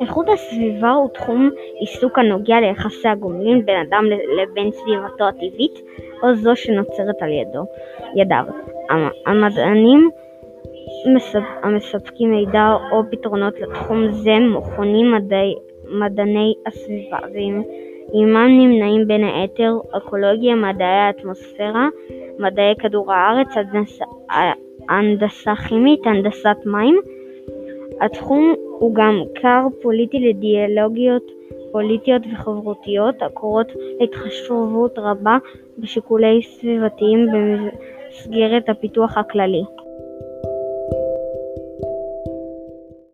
איכות הסביבה הוא תחום עיסוק הנוגע ליחסי הגומלין בין אדם לבין סביבתו הטבעית או זו שנוצרת על ידיו. המדענים המספקים מידע או פתרונות לתחום זה מכונים מדעני הסביבה ועימם נמנים בין היתר אקולוגיה, מדעי האטמוספירה, מדעי כדור הארץ, כימית, הנדסת מים. התחום הוא גם כר פוליטי לאידאולוגיות פוליטיות וחברתיות הקוראות להתחשבות רבה בשיקולים סביבתיים במסגרת הפיתוח הכללי.